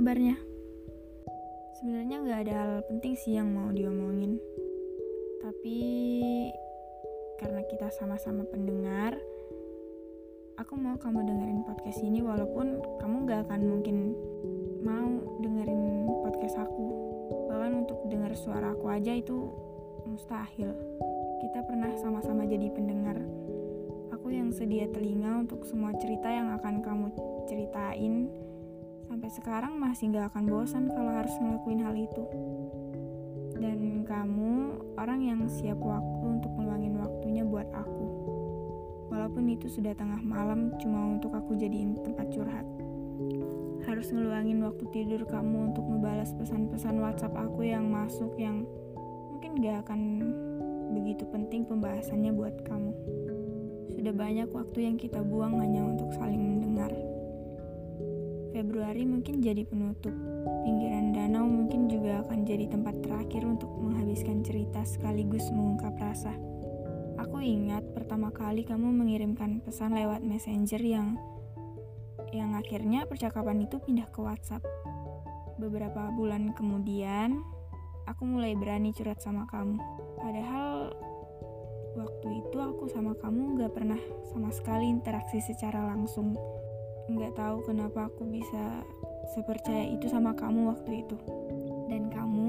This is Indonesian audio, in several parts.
kabarnya? Sebenarnya nggak ada hal penting sih yang mau diomongin. Tapi karena kita sama-sama pendengar, aku mau kamu dengerin podcast ini walaupun kamu gak akan mungkin mau dengerin podcast aku. Bahkan untuk dengar suara aku aja itu mustahil. Kita pernah sama-sama jadi pendengar. Aku yang sedia telinga untuk semua cerita yang akan kamu ceritain. Sampai sekarang masih gak akan bosan kalau harus ngelakuin hal itu. Dan kamu orang yang siap waktu untuk meluangin waktunya buat aku. Walaupun itu sudah tengah malam cuma untuk aku jadiin tempat curhat. Harus ngeluangin waktu tidur kamu untuk membalas pesan-pesan WhatsApp aku yang masuk yang mungkin gak akan begitu penting pembahasannya buat kamu. Sudah banyak waktu yang kita buang hanya untuk saling mendengar. Februari mungkin jadi penutup. Pinggiran danau mungkin juga akan jadi tempat terakhir untuk menghabiskan cerita sekaligus mengungkap rasa. Aku ingat pertama kali kamu mengirimkan pesan lewat messenger yang yang akhirnya percakapan itu pindah ke WhatsApp. Beberapa bulan kemudian, aku mulai berani curhat sama kamu. Padahal waktu itu aku sama kamu gak pernah sama sekali interaksi secara langsung. Gak tahu kenapa aku bisa sepercaya itu sama kamu waktu itu. Dan kamu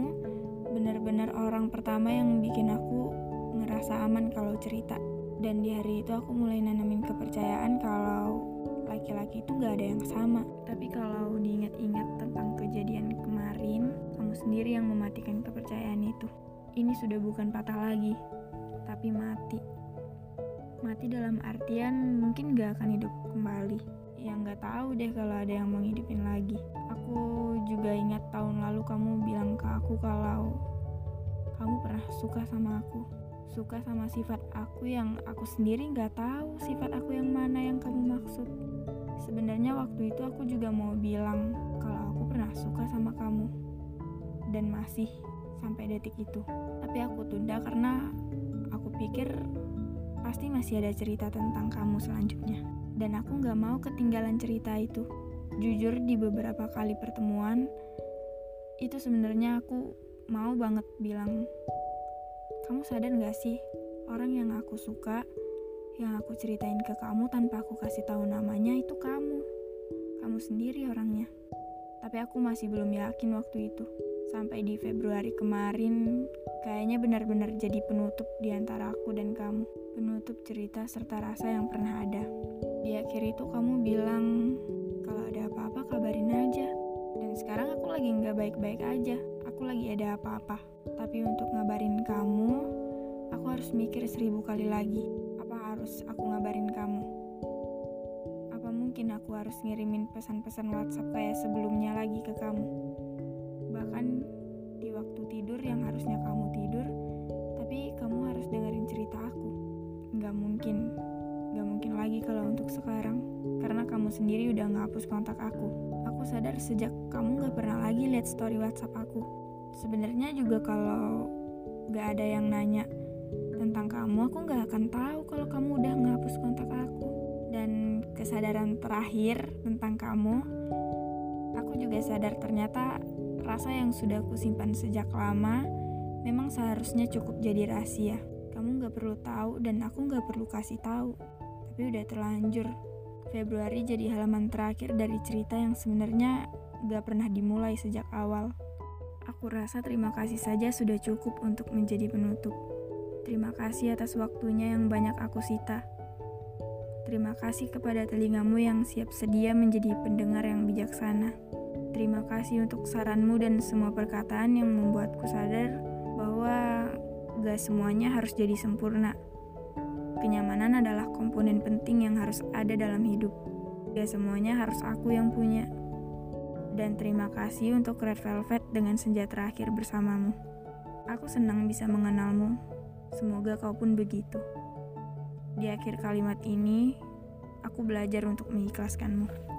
benar-benar orang pertama yang bikin aku ngerasa aman kalau cerita. Dan di hari itu aku mulai nanamin kepercayaan kalau laki-laki itu gak ada yang sama. Tapi kalau diingat-ingat tentang kejadian kemarin, kamu sendiri yang mematikan kepercayaan itu. Ini sudah bukan patah lagi, tapi mati. Mati dalam artian mungkin gak akan hidup kembali. Ya nggak tahu deh kalau ada yang mau ngidupin lagi. Aku juga ingat tahun lalu kamu bilang ke aku kalau kamu pernah suka sama aku suka sama sifat aku yang aku sendiri nggak tahu sifat aku yang mana yang kamu maksud. Sebenarnya waktu itu aku juga mau bilang kalau aku pernah suka sama kamu dan masih sampai detik itu. Tapi aku tunda karena aku pikir pasti masih ada cerita tentang kamu selanjutnya. Dan aku nggak mau ketinggalan cerita itu. Jujur di beberapa kali pertemuan itu sebenarnya aku mau banget bilang kamu sadar gak sih, orang yang aku suka, yang aku ceritain ke kamu tanpa aku kasih tahu namanya itu kamu. Kamu sendiri orangnya. Tapi aku masih belum yakin waktu itu. Sampai di Februari kemarin, kayaknya benar-benar jadi penutup di antara aku dan kamu. Penutup cerita serta rasa yang pernah ada. Di akhir itu kamu bilang, kalau ada apa-apa kabarin aja. Dan sekarang aku lagi nggak baik-baik aja. Aku lagi ada apa-apa. Tapi untuk ngabarin kamu, aku harus mikir seribu kali lagi. Apa harus aku ngabarin kamu? Apa mungkin aku harus ngirimin pesan-pesan WhatsApp kayak sebelumnya lagi ke kamu? Bahkan di waktu tidur yang harusnya kamu tidur, tapi kamu harus dengerin cerita aku. Gak mungkin, gak mungkin lagi kalau untuk sekarang, karena kamu sendiri udah ngapus kontak aku. Aku sadar sejak kamu gak pernah lagi lihat story WhatsApp aku sebenarnya juga kalau gak ada yang nanya tentang kamu aku gak akan tahu kalau kamu udah ngapus kontak aku dan kesadaran terakhir tentang kamu aku juga sadar ternyata rasa yang sudah aku simpan sejak lama memang seharusnya cukup jadi rahasia kamu gak perlu tahu dan aku gak perlu kasih tahu tapi udah terlanjur Februari jadi halaman terakhir dari cerita yang sebenarnya gak pernah dimulai sejak awal. Aku rasa terima kasih saja sudah cukup untuk menjadi penutup. Terima kasih atas waktunya yang banyak aku sita. Terima kasih kepada telingamu yang siap sedia menjadi pendengar yang bijaksana. Terima kasih untuk saranmu dan semua perkataan yang membuatku sadar bahwa gak semuanya harus jadi sempurna. Kenyamanan adalah komponen penting yang harus ada dalam hidup. Gak semuanya harus aku yang punya dan terima kasih untuk Red Velvet dengan senja terakhir bersamamu. Aku senang bisa mengenalmu. Semoga kau pun begitu. Di akhir kalimat ini, aku belajar untuk mengikhlaskanmu.